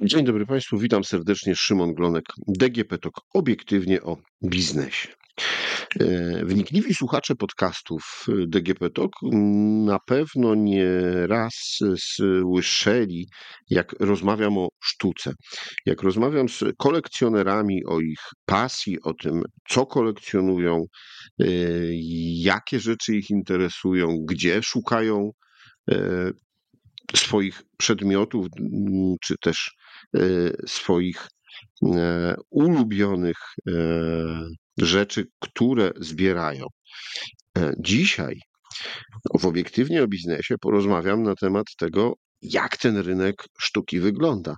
Dzień dobry Państwu, witam serdecznie. Szymon Glonek, DGP TOK, obiektywnie o biznesie. E, wnikliwi słuchacze podcastów DGP TOK na pewno nie raz słyszeli, jak rozmawiam o sztuce. Jak rozmawiam z kolekcjonerami o ich pasji, o tym, co kolekcjonują, e, jakie rzeczy ich interesują, gdzie szukają e, swoich przedmiotów, czy też e, swoich e, ulubionych e, rzeczy, które zbierają. Dzisiaj w obiektywnie o biznesie porozmawiam na temat tego, jak ten rynek sztuki wygląda.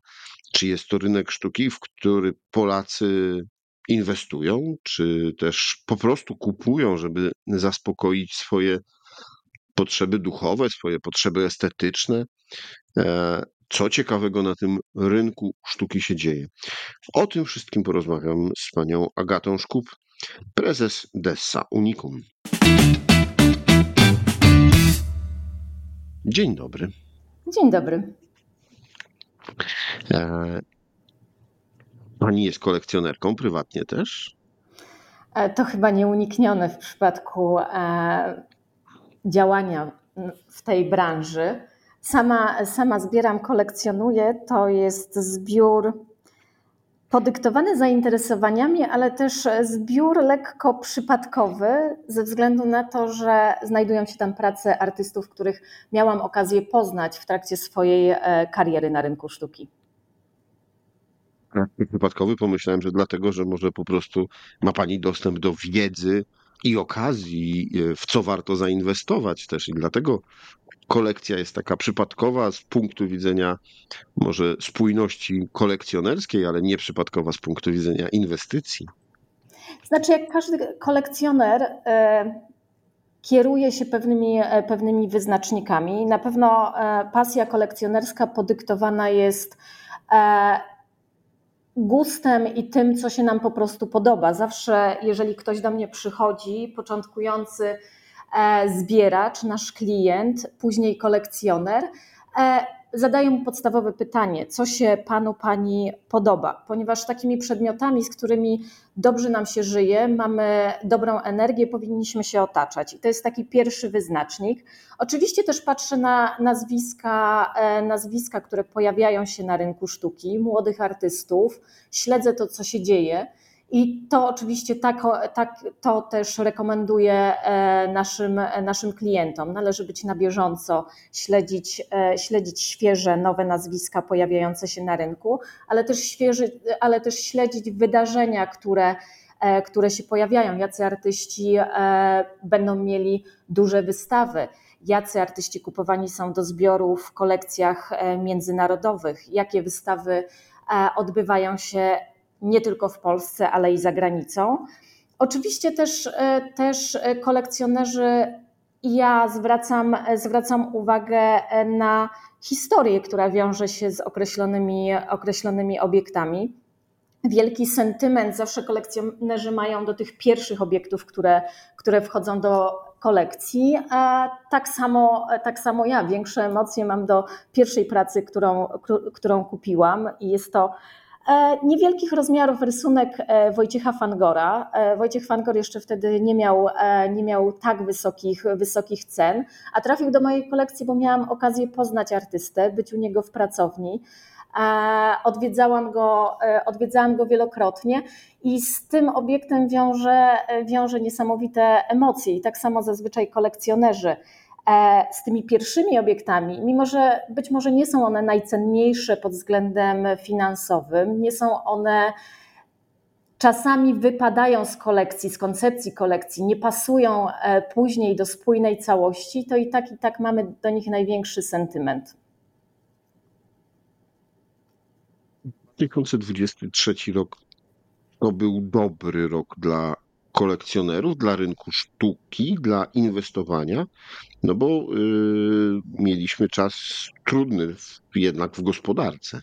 Czy jest to rynek sztuki, w który Polacy inwestują, czy też po prostu kupują, żeby zaspokoić swoje potrzeby duchowe, swoje potrzeby estetyczne. E, co ciekawego na tym rynku sztuki się dzieje? O tym wszystkim porozmawiam z panią Agatą Szkup, prezes Dessa Unicum. Dzień dobry. Dzień dobry. E, pani jest kolekcjonerką prywatnie też? E, to chyba nieuniknione w przypadku działania w tej branży. Sama, sama zbieram, kolekcjonuję. To jest zbiór podyktowany zainteresowaniami, ale też zbiór lekko przypadkowy, ze względu na to, że znajdują się tam prace artystów, których miałam okazję poznać w trakcie swojej e, kariery na rynku sztuki. Przypadkowy pomyślałem, że dlatego, że może po prostu ma Pani dostęp do wiedzy i okazji, e, w co warto zainwestować też. I dlatego kolekcja jest taka przypadkowa z punktu widzenia może spójności kolekcjonerskiej, ale nie przypadkowa z punktu widzenia inwestycji. Znaczy, jak każdy kolekcjoner e, kieruje się pewnymi, e, pewnymi wyznacznikami. Na pewno pasja kolekcjonerska podyktowana jest gustem i tym, co się nam po prostu podoba. Zawsze, jeżeli ktoś do mnie przychodzi, początkujący e, zbieracz, nasz klient, później kolekcjoner, e, zadaję mu podstawowe pytanie, co się panu, pani podoba, ponieważ takimi przedmiotami, z którymi dobrze nam się żyje, mamy dobrą energię, powinniśmy się otaczać. I to jest taki pierwszy wyznacznik. Oczywiście też patrzę na nazwiska, e, nazwiska, które pojawiają się na rynku sztuki, młodych artystów, śledzę to, co się dzieje. I to oczywiście tak, tak, to też rekomenduję e, naszym, naszym klientom. Należy być na bieżąco, śledzić, e, śledzić świeże, nowe nazwiska pojawiające się na rynku, ale też, świeży, ale też śledzić wydarzenia, które, e, które się pojawiają. Jacy artyści będą mieli duże wystawy jacy artyści kupowani są do zbioru w kolekcjach międzynarodowych, jakie wystawy odbywają się nie tylko w Polsce, ale i za granicą. Oczywiście też, e, też kolekcjonerzy ja zwracam, zwracam uwagę na historię, która wiąże się z określonymi, określonymi obiektami. Wielki sentyment zawsze kolekcjonerzy mają do tych pierwszych obiektów, które, które wchodzą do kolekcji. Tak samo, tak samo ja większe emocje mam do pierwszej pracy, którą, którą kupiłam i jest to E, niewielkich rozmiarów rysunek e, Wojciecha Fangora. E, Wojciech Fangor jeszcze wtedy nie miał, nie miał tak wysokich, wysokich cen, a trafił do mojej kolekcji, bo miałam okazję poznać artystę, być u niego w pracowni. Odwiedzałam go, odwiedzałam go wielokrotnie i z tym obiektem wiąże, wiąże niesamowite emocje i tak samo zazwyczaj kolekcjonerzy E, z tymi pierwszymi obiektami, mimo że być może nie są one najcenniejsze pod względem finansowym, nie są one czasami wypadają z kolekcji, z koncepcji kolekcji, nie pasują e, później do spójnej całości, to i tak i tak mamy do nich największy sentyment. 2023 rok to był dobry rok dla kolekcjonerów, dla rynku sztuki, dla inwestowania, no bo yy, mieliśmy czas trudny w, jednak w gospodarce.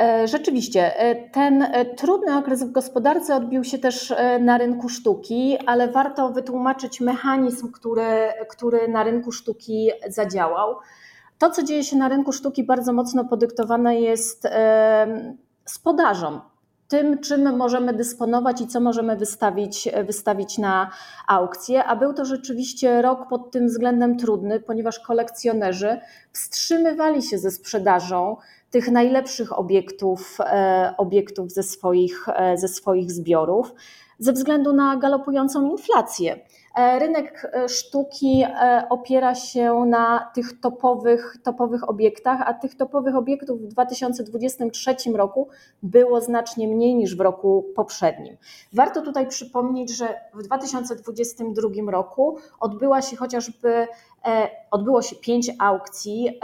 E, rzeczywiście, e, ten e, trudny okres w gospodarce odbił się też na rynku sztuki, ale warto wytłumaczyć mechanizm, który, który na rynku sztuki zadziałał. to, co dzieje się na rynku sztuki, bardzo mocno podyktowane jest z podażą tym, czym możemy dysponować i co możemy wystawić, wystawić na aukcję. A był to rzeczywiście rok pod tym względem trudny, ponieważ kolekcjonerzy wstrzymywali się ze sprzedażą tych najlepszych obiektów, e, obiektów ze, swoich, e, ze swoich zbiorów ze względu na galopującą inflację. E, rynek e, sztuki e, opiera się na tych topowych, topowych obiektach, a tych topowych obiektów w 2023 roku było znacznie mniej niż w roku poprzednim. Warto tutaj przypomnieć, że w 2022 roku odbyła się chociażby odbyło się pięć aukcji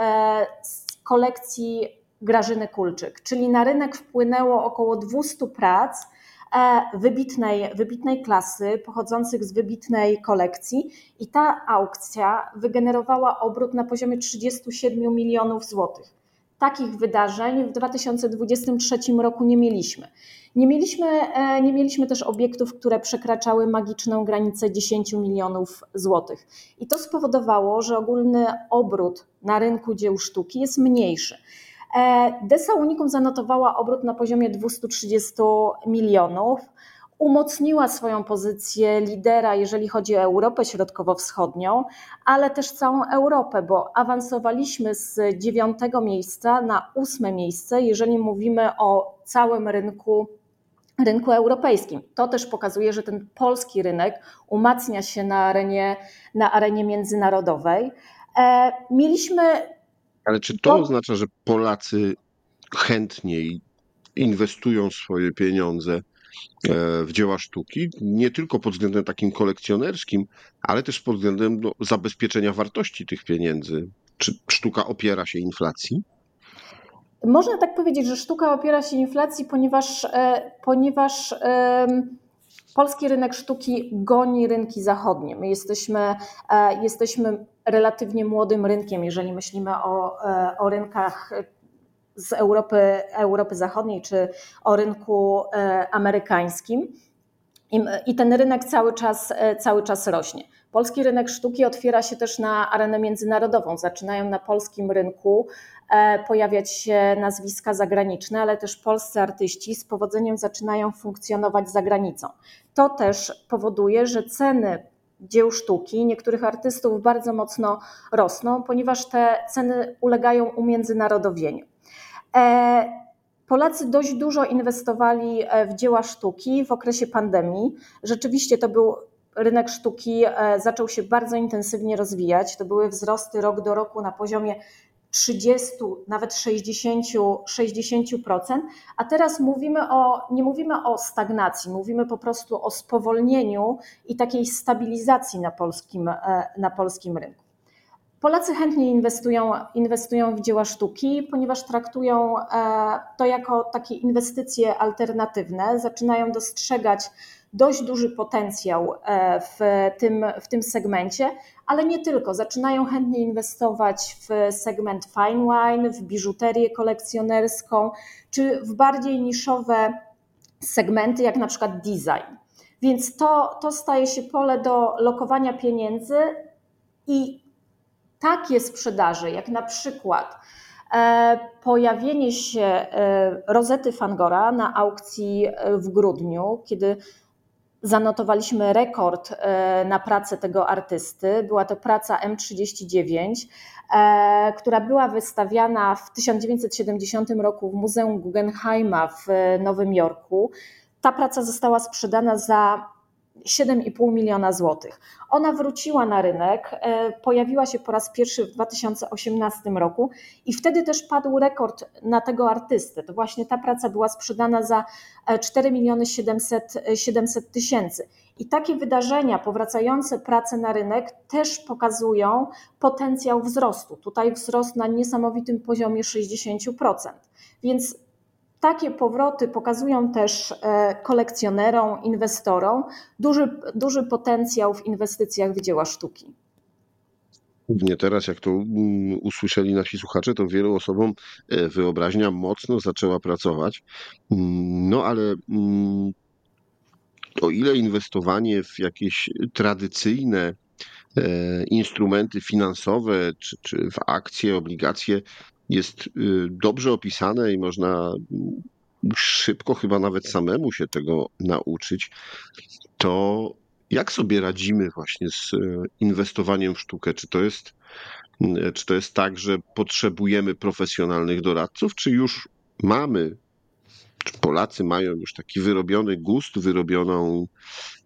z kolekcji Grażyny Kulczyk, czyli na rynek wpłynęło około 200 prac wybitnej, wybitnej klasy, pochodzących z wybitnej kolekcji, i ta aukcja wygenerowała obrót na poziomie 37 milionów złotych. Takich wydarzeń w 2023 roku nie mieliśmy. Nie mieliśmy, e, nie mieliśmy też obiektów, które przekraczały magiczną granicę 10 milionów złotych. I to spowodowało, że ogólny obrót na rynku dzieł sztuki jest mniejszy. E, Desa Unicum zanotowała obrót na poziomie 230 milionów. Umocniła swoją pozycję lidera, jeżeli chodzi o Europę Środkowo-Wschodnią, ale też całą Europę, bo awansowaliśmy z dziewiątego miejsca na ósme miejsce, jeżeli mówimy o całym rynku rynku europejskim. To też pokazuje, że ten polski rynek umacnia się na arenie, na arenie międzynarodowej. E, mieliśmy ale czy to oznacza, że Polacy chętniej inwestują swoje pieniądze e, w dzieła sztuki, nie tylko pod względem takim kolekcjonerskim, ale też pod względem no, zabezpieczenia wartości tych pieniędzy? Czy sztuka opiera się inflacji? Można tak powiedzieć, że sztuka opiera się inflacji, ponieważ, e, ponieważ polski rynek sztuki goni rynki zachodnie. My jesteśmy, e, jesteśmy relatywnie młodym rynkiem, jeżeli myślimy o, e, o rynkach z Europy, Europy Zachodniej czy o rynku e, amerykańskim. I, ten rynek cały czas, cały czas rośnie. Polski rynek sztuki otwiera się też na arenę międzynarodową. Zaczynają na polskim rynku pojawiać się nazwiska zagraniczne, ale też polscy artyści z powodzeniem zaczynają funkcjonować za granicą. To też powoduje, że ceny dzieł sztuki niektórych artystów bardzo mocno rosną, ponieważ te ceny ulegają umiędzynarodowieniu. E, Polacy dość dużo inwestowali e, w dzieła sztuki w okresie pandemii. Rzeczywiście to był rynek sztuki, zaczął się bardzo intensywnie rozwijać. To były wzrosty rok do roku na poziomie 30, nawet 60, 60%, a teraz mówimy o, nie mówimy o stagnacji, mówimy po prostu o spowolnieniu i takiej stabilizacji na polskim, e, na polskim rynku. Polacy chętnie inwestują, inwestują w dzieła sztuki, ponieważ traktują e, to jako takie inwestycje alternatywne, zaczynają dostrzegać dość duży potencjał e, w tym, w tym segmencie, ale nie tylko. Zaczynają chętnie inwestować w segment fine wine, w biżuterię kolekcjonerską, czy w bardziej niszowe segmenty, jak na przykład design. Więc to, to staje się pole do lokowania pieniędzy i takie sprzedaże, jak na przykład e, pojawienie się e, rozety Fangora na aukcji w grudniu, kiedy zanotowaliśmy rekord e, na pracę tego artysty. Była to praca M39, e, która była wystawiana w 1970 roku w Muzeum Guggenheima w Nowym Jorku. Ta praca została sprzedana za 7,5 miliona złotych. Ona wróciła na rynek, e, pojawiła się po raz pierwszy w 2018 roku i wtedy też padł rekord na tego artystę. To właśnie ta praca była sprzedana za 4 e, miliony 700 tysięcy. I takie wydarzenia, powracające prace na rynek też pokazują potencjał wzrostu. Tutaj wzrost na niesamowitym poziomie 60%. Więc takie powroty pokazują też e, kolekcjonerom, inwestorom duży, duży potencjał w inwestycjach w dzieła sztuki. Nie teraz, jak to mm, usłyszeli nasi słuchacze, to wielu osobom e, wyobraźnia mocno zaczęła pracować. Mm, no ale mm, o ile inwestowanie w jakieś tradycyjne instrumenty finansowe, czy, czy w akcje, obligacje jest dobrze opisane i można szybko, chyba nawet samemu się tego nauczyć, to jak sobie radzimy właśnie z inwestowaniem w sztukę? Czy to jest, czy to jest tak, że potrzebujemy profesjonalnych doradców, czy już mamy Polacy mają już taki wyrobiony gust, wyrobioną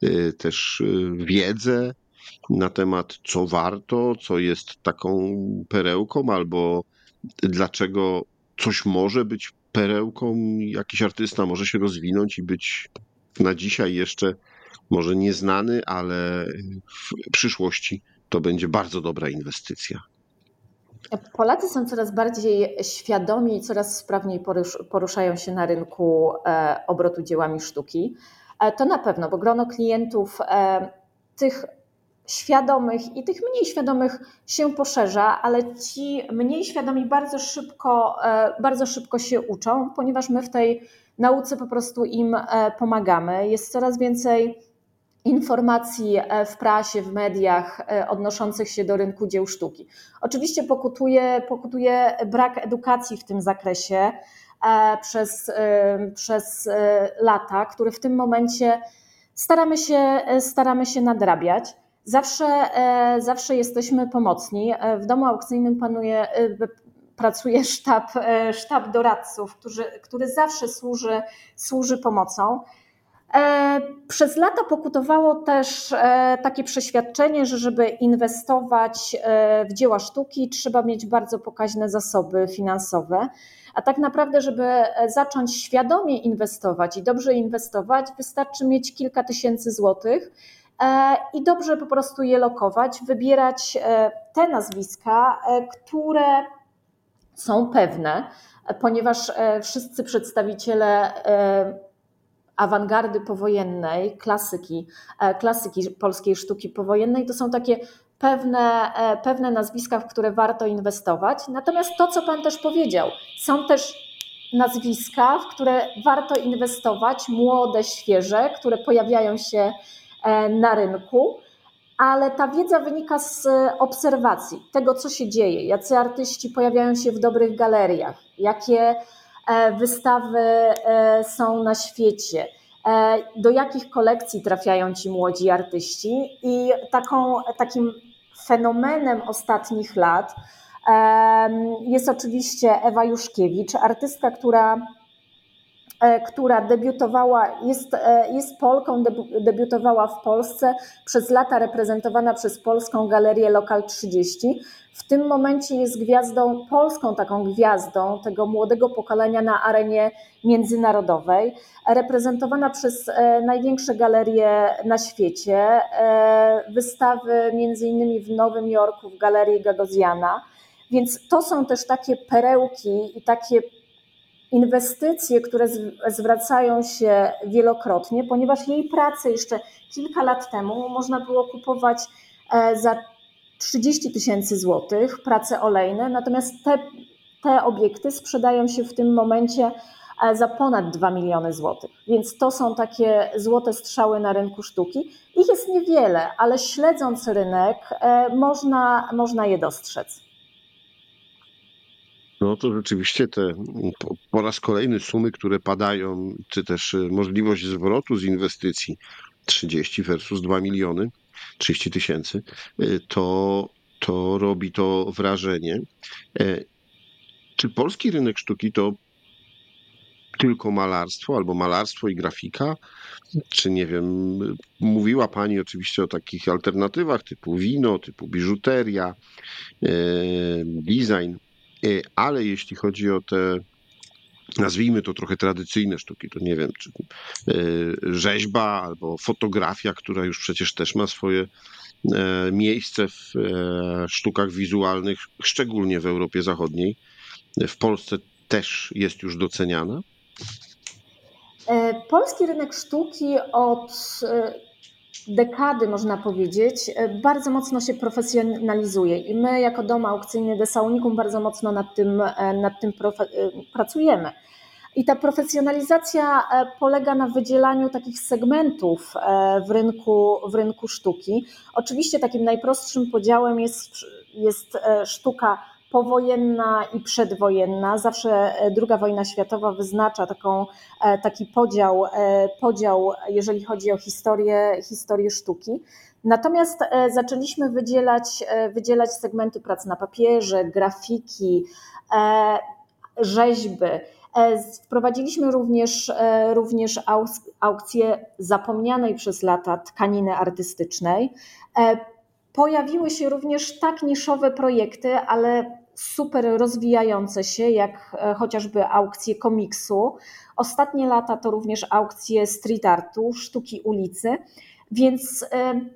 y, też y, wiedzę na temat, co warto, co jest taką perełką, albo dlaczego coś może być perełką, jakiś artysta może się rozwinąć i być na dzisiaj jeszcze może nieznany, ale w przyszłości to będzie bardzo dobra inwestycja. Polacy są coraz bardziej świadomi i coraz sprawniej poruszają się na rynku e, obrotu dziełami sztuki. E, to na pewno, bo grono klientów e, tych świadomych i tych mniej świadomych się poszerza, ale ci mniej świadomi bardzo szybko, bardzo szybko się uczą, ponieważ my w tej nauce po prostu im pomagamy. Jest coraz więcej informacji e, w prasie, w mediach e, odnoszących się do rynku dzieł sztuki. Oczywiście pokutuje, pokutuje brak edukacji w tym zakresie e, przez, przez lata, który w tym momencie staramy się, staramy się nadrabiać. Zawsze, zawsze jesteśmy pomocni. W domu aukcyjnym panuje, pracuje sztab, sztab doradców, który, który zawsze służy, służy pomocą. E, przez lata pokutowało też e, takie przeświadczenie, że żeby inwestować e, w dzieła sztuki, trzeba mieć bardzo pokaźne zasoby finansowe. A tak naprawdę, żeby zacząć świadomie inwestować i dobrze inwestować, wystarczy mieć kilka tysięcy złotych i dobrze po prostu je lokować, wybierać te nazwiska, które są pewne, ponieważ wszyscy przedstawiciele awangardy powojennej, klasyki, e, klasyki polskiej sztuki powojennej, to są takie pewne, e, pewne nazwiska, w które warto inwestować. Natomiast to, co Pan też powiedział, są też nazwiska, w które warto inwestować, młode, świeże, które pojawiają się e, na rynku, ale ta wiedza wynika z obserwacji tego, co się dzieje, jacy artyści pojawiają się w dobrych galeriach, jakie E, wystawy e, są na świecie, e, do jakich kolekcji trafiają ci młodzi artyści. I taką, takim fenomenem ostatnich lat jest oczywiście Ewa Juszkiewicz, artystka, która która debiutowała, jest, jest Polką, debiutowała w Polsce, przez lata reprezentowana przez Polską Galerię Lokal 30. W tym momencie jest gwiazdą, polską taką gwiazdą tego młodego pokolenia na arenie międzynarodowej, reprezentowana przez e, największe galerie na świecie, e, wystawy między innymi w Nowym Jorku w Galerii Gagosiana. Więc to są też takie perełki i takie inwestycje, które zwracają się wielokrotnie, ponieważ jej pracę jeszcze kilka lat temu można było kupować e, za 30 tysięcy złotych, prace olejne, natomiast te, te obiekty sprzedają się w tym momencie e, za ponad 2 miliony złotych. Więc to są takie złote strzały na rynku sztuki. Ich jest niewiele, ale śledząc rynek, e, można, można je dostrzec. No to rzeczywiście te po, raz kolejny sumy, które padają, czy też e, możliwość zwrotu z inwestycji 30 versus 2 miliony, 30 tysięcy, y, to, to robi to wrażenie. E, czy polski rynek sztuki to tylko malarstwo albo malarstwo i grafika? Czy nie wiem, mówiła Pani oczywiście o takich alternatywach typu wino, typu biżuteria, e, design, ale jeśli chodzi o te nazwijmy to trochę tradycyjne sztuki, to nie wiem, czy e, rzeźba albo fotografia, która już przecież też ma swoje e, miejsce w e, sztukach wizualnych, szczególnie w Europie Zachodniej. W Polsce też jest już doceniana. Polski rynek sztuki od dekady, można powiedzieć, bardzo mocno się profesjonalizuje i my jako dom aukcyjny Desaunikum bardzo mocno nad tym, nad tym pracujemy. I ta profesjonalizacja polega na wydzielaniu takich segmentów w rynku, w rynku sztuki. Oczywiście takim najprostszym podziałem jest, jest sztuka powojenna i przedwojenna. Zawsze II wojna światowa wyznacza taką, taki podział, podział, jeżeli chodzi o historię, historię sztuki. Natomiast e, zaczęliśmy wydzielać, e, wydzielać segmenty prac na papierze, grafiki, e, rzeźby. Wprowadziliśmy również, również aukcję zapomnianej przez lata tkaniny artystycznej. Pojawiły się również tak niszowe projekty, ale super rozwijające się, jak chociażby aukcje komiksu. Ostatnie lata to również aukcje street artu, sztuki ulicy. Więc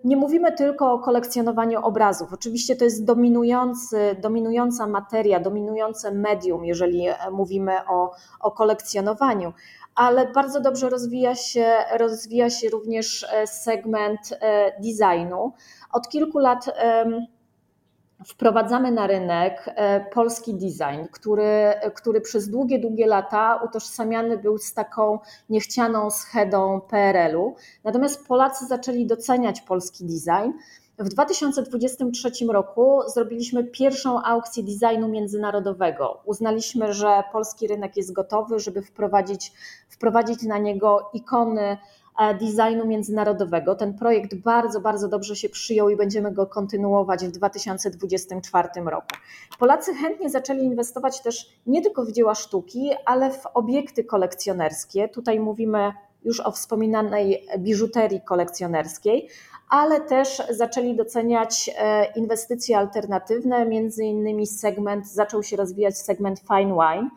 nie mówimy tylko o kolekcjonowaniu obrazów. Oczywiście to jest dominujący, dominująca materia, dominujące medium, jeżeli e, mówimy o, o kolekcjonowaniu, ale bardzo dobrze rozwija się, rozwija się również e, segment e, designu. Od kilku lat wprowadzamy na rynek e, polski design, który, który przez długie, długie lata utożsamiany był z taką niechcianą schedą PRL-u. Natomiast Polacy zaczęli doceniać polski design. W 2023 roku zrobiliśmy pierwszą aukcję designu międzynarodowego. Uznaliśmy, że polski rynek jest gotowy, żeby wprowadzić, wprowadzić na niego ikony designu międzynarodowego. Ten projekt bardzo, bardzo dobrze się przyjął i będziemy go kontynuować w 2024 roku. Polacy chętnie zaczęli inwestować też nie tylko w dzieła sztuki, ale w obiekty kolekcjonerskie. Tutaj mówimy już o wspominanej biżuterii kolekcjonerskiej, ale też zaczęli doceniać e, inwestycje alternatywne, między innymi segment, zaczął się rozwijać segment fine wine,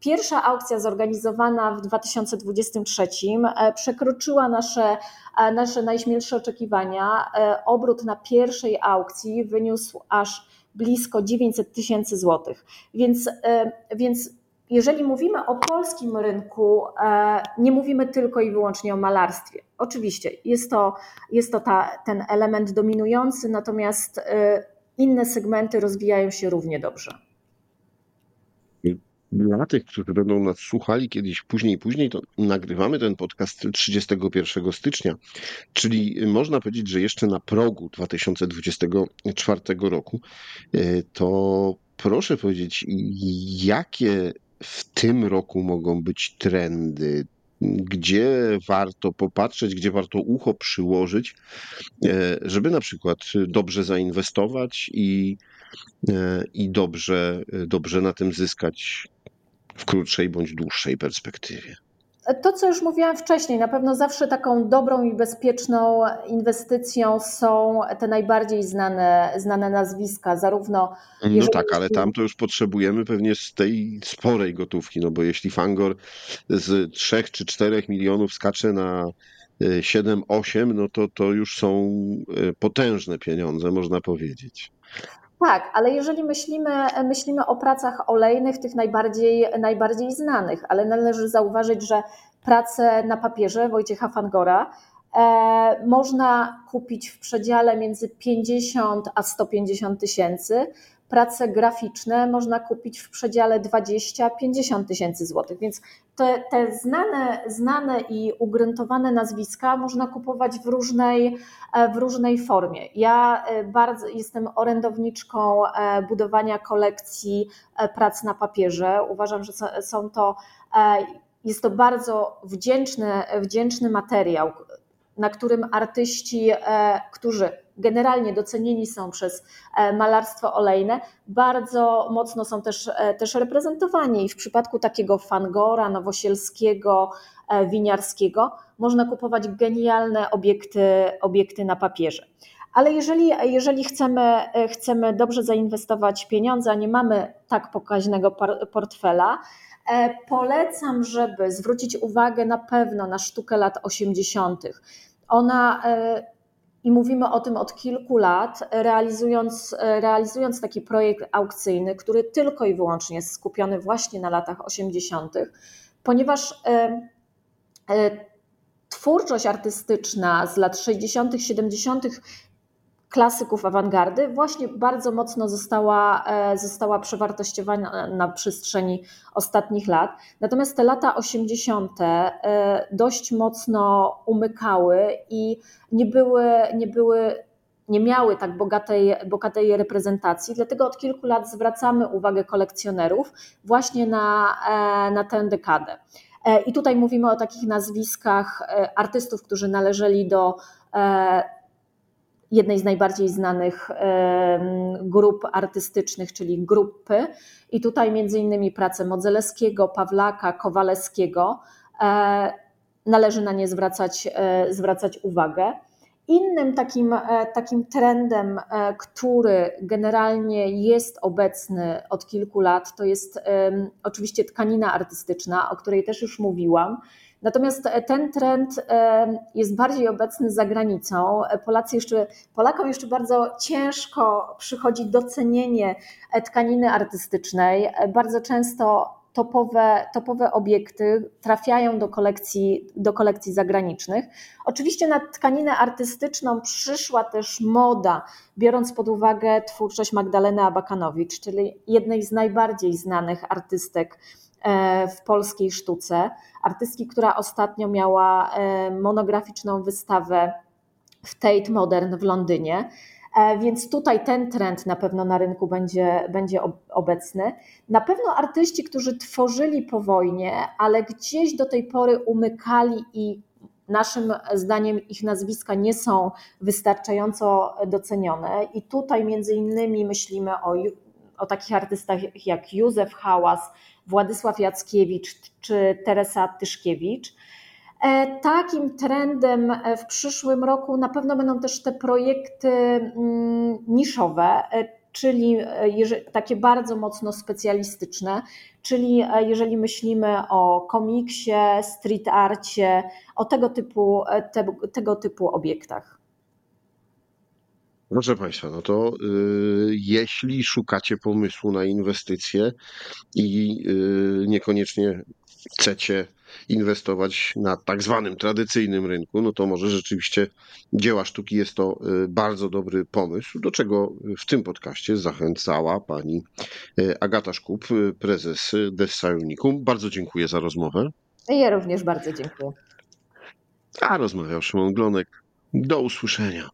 Pierwsza aukcja zorganizowana w 2023 e, przekroczyła nasze, e, nasze najśmielsze oczekiwania. E, obrót na pierwszej aukcji wyniósł aż blisko 900 tysięcy złotych. Więc, więc jeżeli mówimy o polskim rynku, nie mówimy tylko i wyłącznie o malarstwie. Oczywiście jest to, jest to ta, ten element dominujący, natomiast inne segmenty rozwijają się równie dobrze dla tych, którzy będą nas słuchali kiedyś później, później, to nagrywamy ten podcast 31 stycznia, czyli można powiedzieć, że jeszcze na progu 2024 roku. E, to proszę powiedzieć, jakie w tym roku mogą być trendy, gdzie warto popatrzeć, gdzie warto ucho przyłożyć, e, żeby na przykład dobrze zainwestować i, e, i dobrze, dobrze na tym zyskać w krótszej bądź dłuższej perspektywie? To, co już mówiłam wcześniej, na pewno zawsze taką dobrą i bezpieczną inwestycją są te najbardziej znane, znane nazwiska, zarówno. No tak, ale tam to już potrzebujemy pewnie z tej sporej gotówki, no bo jeśli Fangor z 3 czy 4 milionów skacze na 7-8, e, no to to już są e, potężne pieniądze, można powiedzieć. Tak, ale jeżeli myślimy, myślimy o pracach olejnych, tych najbardziej, najbardziej znanych, ale należy zauważyć, że prace na papierze Wojciecha Fangora e, można kupić w przedziale między 50 a 150 tysięcy, prace graficzne można kupić w przedziale 20-50 tysięcy złotych. Więc te, te znane, znane i ugruntowane nazwiska można kupować w różnej, e, w różnej formie. Ja e, bardzo jestem orędowniczką e, budowania kolekcji prac na papierze. Uważam, że są to jest to bardzo wdzięczny, wdzięczny materiał, na którym artyści, którzy generalnie docenieni są przez e, malarstwo olejne, bardzo mocno są też, e, też reprezentowani. I w przypadku takiego Fangora, Nowosielskiego, e, Winiarskiego można kupować genialne obiekty, obiekty na papierze. Ale jeżeli, jeżeli chcemy, chcemy dobrze zainwestować pieniądze, a nie mamy tak pokaźnego portfela, polecam, żeby zwrócić uwagę na pewno na sztukę lat 80. Ona i mówimy o tym od kilku lat, realizując, realizując taki projekt aukcyjny, który tylko i wyłącznie jest skupiony właśnie na latach 80., ponieważ e, e, twórczość artystyczna z lat 60., 70. klasyków awangardy właśnie bardzo mocno została, e, została przewartościowana na przestrzeni ostatnich lat. Natomiast te lata 80. E, dość mocno umykały i nie były, nie były nie miały tak bogatej, bogatej reprezentacji, dlatego od kilku lat zwracamy uwagę kolekcjonerów właśnie na, e, na tę dekadę. I tutaj mówimy o takich nazwiskach artystów, którzy należeli do jednej z najbardziej znanych grup artystycznych, czyli grupy. I tutaj między innymi prace Modzelewskiego, Pawlaka, Kowalewskiego. E, należy na nie zwracać, e, zwracać uwagę. Innym takim, e, takim trendem, który generalnie jest obecny od kilku lat, to jest oczywiście tkanina artystyczna, o której też już mówiłam. Natomiast e, ten trend e, jest bardziej obecny za granicą. E, Polacy jeszcze, Polakom jeszcze bardzo ciężko przychodzi docenienie tkaniny artystycznej. Bardzo często topowe, topowe obiekty trafiają do kolekcji, do kolekcji zagranicznych. Oczywiście na tkaninę artystyczną przyszła też moda, biorąc pod uwagę twórczość Magdaleny Abakanowicz, czyli jednej z najbardziej znanych artystek w polskiej sztuce. Artystki, która ostatnio miała e, monograficzną wystawę w Tate Modern w Londynie. E, więc tutaj ten trend na pewno na rynku będzie, będzie obecny. Na pewno artyści, którzy tworzyli po wojnie, ale gdzieś do tej pory umykali i naszym zdaniem ich nazwiska nie są wystarczająco docenione. I tutaj między innymi myślimy o, o takich artystach jak Józef Hałas, Władysław Jackiewicz czy Teresa Tyszkiewicz. E, takim trendem e, w przyszłym roku na pewno będą też te projekty mm, niszowe, e, czyli takie bardzo mocno specjalistyczne, czyli jeżeli myślimy o komiksie, street arcie, o tego typu, tego, tego typu obiektach. Proszę Państwa, no to y, jeśli szukacie pomysłu na inwestycje i y, niekoniecznie chcecie inwestować na tak zwanym tradycyjnym rynku, no to może rzeczywiście dzieła sztuki jest to y, bardzo dobry pomysł, do czego w tym podcaście zachęcała pani Agata Szkup, prezes Dessaionikum. Bardzo dziękuję za rozmowę. Ja również bardzo dziękuję. A rozmawiał Szymon Glonek. Do usłyszenia.